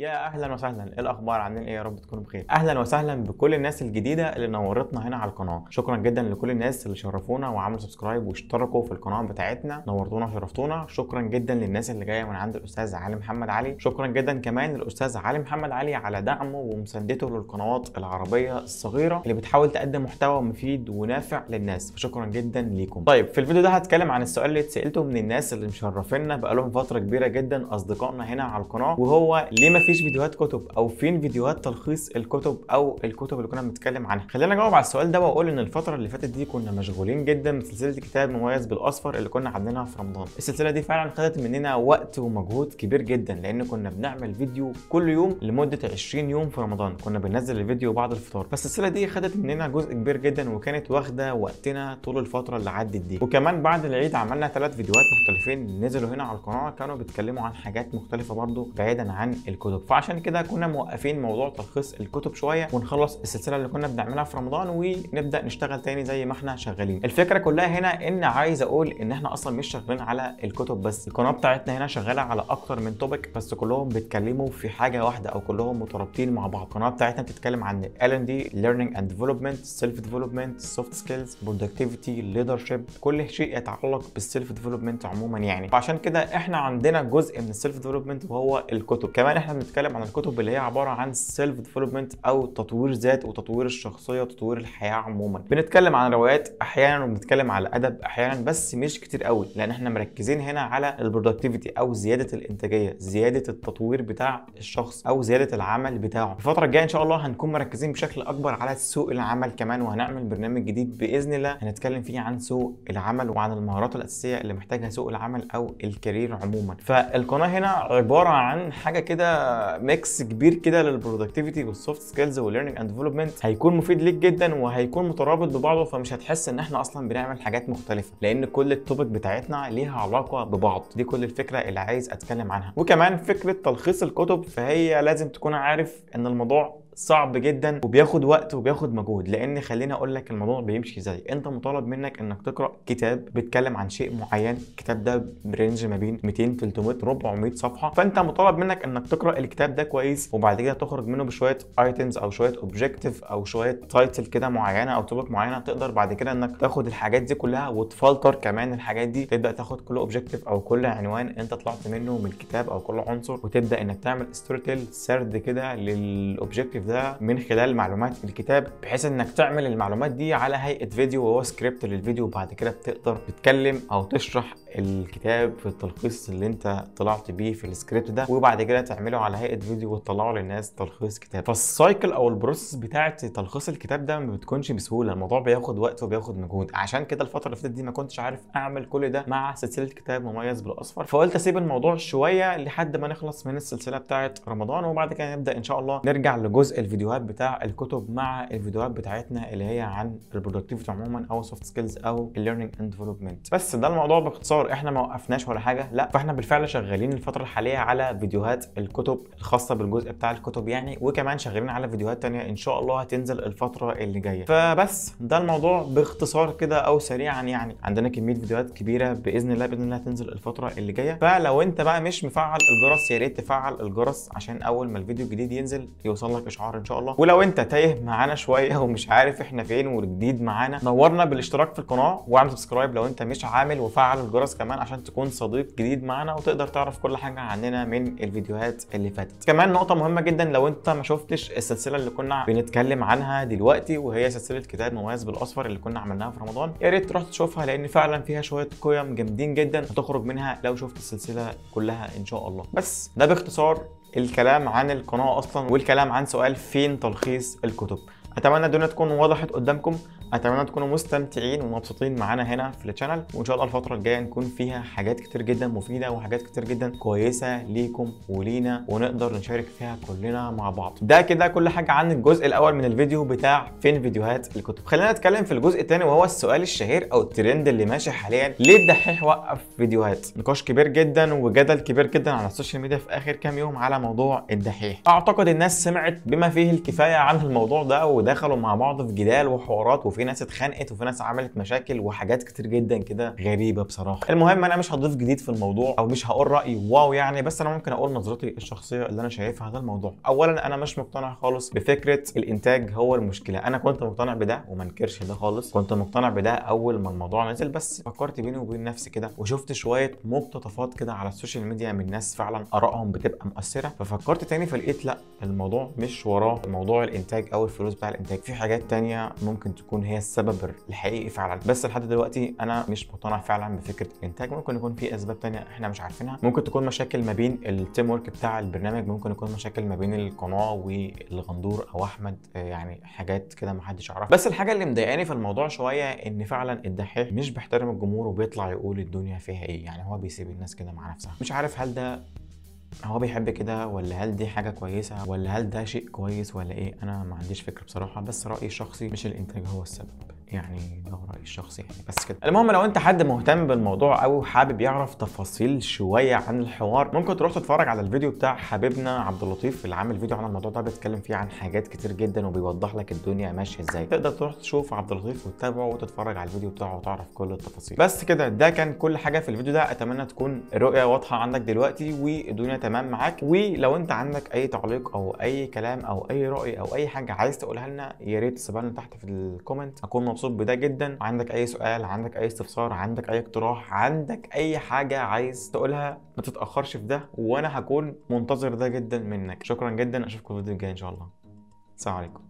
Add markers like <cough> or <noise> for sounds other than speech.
يا أهلا وسهلا. إيه الأخبار؟ عاملين إيه؟ يا رب تكونوا بخير. أهلا وسهلا بكل الناس الجديدة اللي نورتنا هنا على القناة. شكرا جدا لكل الناس اللي شرفونا وعملوا سبسكرايب واشتركوا في القناة بتاعتنا. نورتونا وشرفتونا. شكرا جدا للناس اللي جاية من عند الأستاذ علي محمد علي. شكرا جدا كمان للأستاذ علي محمد علي على دعمه ومساندته للقنوات العربية الصغيرة اللي بتحاول تقدم محتوى مفيد ونافع للناس. فشكرا جدا ليكم. طيب في الفيديو ده هتكلم عن السؤال اللي اتسألته من الناس اللي مشرفينا بقالهم فترة كبيرة جدا أصدقائنا هنا على القناة وهو ليه مفيش فيديوهات كتب أو فين فيديوهات تلخيص الكتب أو الكتب اللي كنا بنتكلم عنها. خلينا نجاوب على السؤال ده وأقول إن الفترة اللي فاتت دي كنا مشغولين جدا بسلسله كتاب مميز بالأصفر اللي كنا عاملينها في رمضان. السلسلة دي فعلا خدت مننا وقت ومجهود كبير جدا لأن كنا بنعمل فيديو كل يوم لمدة 20 يوم في رمضان. كنا بننزل الفيديو بعد الفطار. فالسلسله دي خدت مننا جزء كبير جدا وكانت واخدة وقتنا طول الفترة اللي عدت دي. وكمان بعد العيد عملنا ثلاث فيديوهات مختلفين نزلوا هنا على القناة كانوا بيتكلموا عن حاجات مختلفة برضو بعيدا عن الكتب. فعشان كده كنا موقفين موضوع تلخيص الكتب شوية ونخلص السلسلة اللي كنا بنعملها في رمضان ونبدأ نشتغل تاني زي ما إحنا شغالين. الفكرة كلها هنا إن عايز أقول إن إحنا أصلا مش شغالين على الكتب بس. القناة بتاعتنا هنا شغالة على أكتر من توبيك بس كلهم بيتكلموا في حاجة واحدة أو كلهم مترابطين مع بعض. القناة بتاعتنا بتتكلم عن ال ان دي learning and development self development soft skills productivity leadership كل شيء يتعلق بال self development عموما يعني. فعشان كده إحنا عندنا جزء من ال self development وهو الكتب. كمان إحنا بنتكلم عن الكتب اللي هي عبارة عن self development أو تطوير ذات وتطوير الشخصية وتطوير الحياة عموما. بنتكلم عن روايات أحيانا وبنتكلم على ادب أحيانا بس مش كتير قوي لأن إحنا مركزين هنا على ال productivity أو زيادة الإنتاجية زيادة التطوير بتاع الشخص أو زيادة العمل بتاعه. الفترة الجاية إن شاء الله هنكون مركزين بشكل أكبر على سوق العمل كمان وهنعمل برنامج جديد بإذن الله هنتكلم فيه عن سوق العمل وعن المهارات الأساسية اللي محتاجها سوق العمل أو ال career عموما. فالقناة هنا عبارة عن حاجة كده mix كبير كده لل productivity وال soft skills وال learning and development هيكون مفيد ليك جدا وهيكون مترابط ببعضه فمش هتحس إن إحنا أصلا بنعمل حاجات مختلفة لأن كل ال topic بتاعتنا ليها علاقة ببعض. دي كل الفكرة اللي عايز أتكلم عنها. وكمان فكرة تلخيص الكتب فهي لازم تكون عارف إن الموضوع صعب جدا وبياخد وقت وبياخد مجهود. لأن خليني أقول لك الموضوع بيمشي إزاي. أنت مطالب منك إنك تقرأ كتاب بيتكلم عن شيء معين. الكتاب ده ب range ما بين 200 300 400 صفحة. فأنت مطالب منك إنك تقرأ الكتاب ده كويس وبعد كده تخرج منه بشوية items أو شوية objective أو شوية title كده معينة أو topic معينة. تقدر بعد كده إنك تاخد الحاجات دي كلها وتفلتر كمان الحاجات دي. تبدأ تاخد كل objective أو كل عنوان أنت طلعت منه من الكتاب أو كل عنصر. وتبدأ إنك تعمل story سرد كده لل objective ده من خلال معلومات الكتاب بحيث إنك تعمل المعلومات دي على هيئة فيديو وهو سكريبت للفيديو وبعد كده بتقدر تتكلم أو تشرح الكتاب في التلخيص اللي انت طلعت بيه في السكريبت ده وبعد كده تعمله على هيئة فيديو وتطلعه للناس تلخيص كتاب. فال cycle أو ال process بتاعة تلخيص الكتاب ده ما بتكونش بسهولة الموضوع بياخد وقت وبياخد مجهود. عشان كده الفترة اللي فاتت دي ما كنتش عارف أعمل كل ده مع سلسلة كتاب مميز بالأصفر. فقلت أسيب الموضوع شوية لحد ما نخلص من السلسلة بتاعة رمضان وبعد كده نبدأ إن شاء الله نرجع لجزء الفيديوهات بتاع الكتب مع الفيديوهات بتاعتنا اللي هي عن ال productivity عموما أو soft skills أو ال learning and development بس ده الموضوع باختصار. إحنا ما وقفناش ولا حاجة لأ فإحنا بالفعل شغالين الفترة الحالية على فيديوهات الكتب الخاصة بالجزء بتاع الكتب يعني وكمان شغالين على فيديوهات تانية إن شاء الله هتنزل الفترة اللي جاية. فبس ده الموضوع باختصار كده أو سريعا يعني. عندنا كمية فيديوهات كبيرة بإذن الله بإذن الله هتنزل الفترة اللي جاية. فلو أنت بقى مش مفعل الجرس يا ريت تفعل الجرس عشان أول ما الفيديو الجديد ينزل يوصل لك إشعار إن شاء الله. ولو أنت تايه معانا شوية <laughs> ومش عارف إحنا فين وجديد معانا نورنا بالاشتراك في القناة واعمل subscribe لو أنت مش عامل وفعل الجرس كمان عشان تكون صديق جديد معانا وتقدر تعرف كل حاجة عننا من الفيديوهات اللي فاتت. كمان نقطة مهمة جدا لو انت ما شفتش السلسلة اللي كنا بنتكلم عنها دلوقتي وهي سلسلة كتاب مميز بالأصفر اللي كنا عملناها في رمضان يا ريت تروح تشوفها لأن فعلا فيها شوية قيم جامدين جدا هتخرج منها لو شفت السلسلة كلها إن شاء الله. بس ده باختصار الكلام عن القناة أصلا والكلام عن سؤال فين تلخيص الكتب. أتمنى الدنيا تكون وضحت قدامكم. أتمنى تكونوا مستمتعين ومبسوطين معانا هنا في ال channel وإن شاء الله الفترة الجاية نكون فيها حاجات كتير جدا مفيدة وحاجات كتير جدا كويسة ليكم ولينا ونقدر نشارك فيها كلنا مع بعض. ده كده كل حاجة عن الجزء الأول من الفيديو بتاع فين فيديوهات الكتب خلينا نتكلم في الجزء الثاني وهو السؤال الشهير أو الترند اللي ماشي حاليا. ليه الدحيح وقف فيديوهات؟ نقاش كبير جدا وجدل كبير جدا على ال social media في آخر كام يوم على موضوع الدحيح. أعتقد الناس سمعت بما فيه الكفاية عن الموضوع ده وده ودخلوا مع بعض في جدال وحوارات وفي ناس اتخانقت وفي ناس عملت مشاكل وحاجات كتير جدا كده غريبة بصراحة. المهم أنا مش هضيف جديد في الموضوع أو مش هقول رايي wow يعني بس أنا ممكن أقول نظرتي الشخصية اللي أنا شايفها هذا الموضوع. اولا أنا مش مقتنع خالص بفكرة الإنتاج هو المشكلة. أنا كنت مقتنع بده وما انكرش ده خالص. كنت مقتنع بده أول ما الموضوع نزل بس فكرت بيني وبين نفسي كده وشفت شوية مقتطفات كده على ال social media من ناس فعلا آرائهم بتبقى مؤثرة. ففكرت تاني فلقيت لأ الموضوع مش وراه موضوع الإنتاج أو الفلوس بتاع الإنتاج. في حاجات تانية ممكن تكون هي السبب الحقيقي فعلا. بس لحد دلوقتي أنا مش مقتنع فعلا بفكرة الإنتاج. ممكن يكون في أسباب تانية إحنا مش عارفينها. ممكن تكون مشاكل ما بين ال teamwork بتاع البرنامج. ممكن يكون مشاكل ما بين القناة والغندور أو أحمد. آه، يعني حاجات كده ما حدش يعرفها. بس الحاجة اللي مضايقاني في الموضوع شوية إن فعلا الدحيح مش بيحترم الجمهور وبيطلع يقول الدنيا فيها إيه. يعني هو بيسيب الناس كده مع نفسها. مش عارف هل ده هو بيحب كده ولا هل دي حاجة كويسة ولا هل ده شيء كويس ولا إيه؟ أنا ما عنديش فكرة بصراحة بس رأيي الشخصي مش الإنتاج هو السبب. يعني ده رأيي الشخصي يعني بس كده. المهم لو أنت حد مهتم بالموضوع أو حابب يعرف تفاصيل شوية عن الحوار ممكن تروح تتفرج على الفيديو بتاع حبيبنا عبد اللطيف اللي عامل فيديو عن الموضوع ده بيتكلم فيه عن حاجات كتير جدا وبيوضح لك الدنيا ماشية إزاي. تقدر تروح تشوف عبد اللطيف وتتابعه وتتفرج على الفيديو بتاعه وتعرف كل التفاصيل. بس كده ده كان كل حاجة في الفيديو ده. أتمنى تكون الرؤية واضحة عندك دلوقتي والدنيا تمام معاك. ولو أنت عندك أي تعليق أو أي كلام أو أي رأي أو أي حاجة عايز تقولها لنا يا ريت تسيبها لنا تحت في ال comment. أكون مبسوط بده جدا. عندك أي سؤال عندك أي استفسار عندك أي اقتراح عندك أي حاجة عايز تقولها ما تتأخرش في ده وأنا هكون منتظر ده جدا منك. شكرا جدا. أشوفكم في الفيديو الجاي إن شاء الله. السلام عليكم.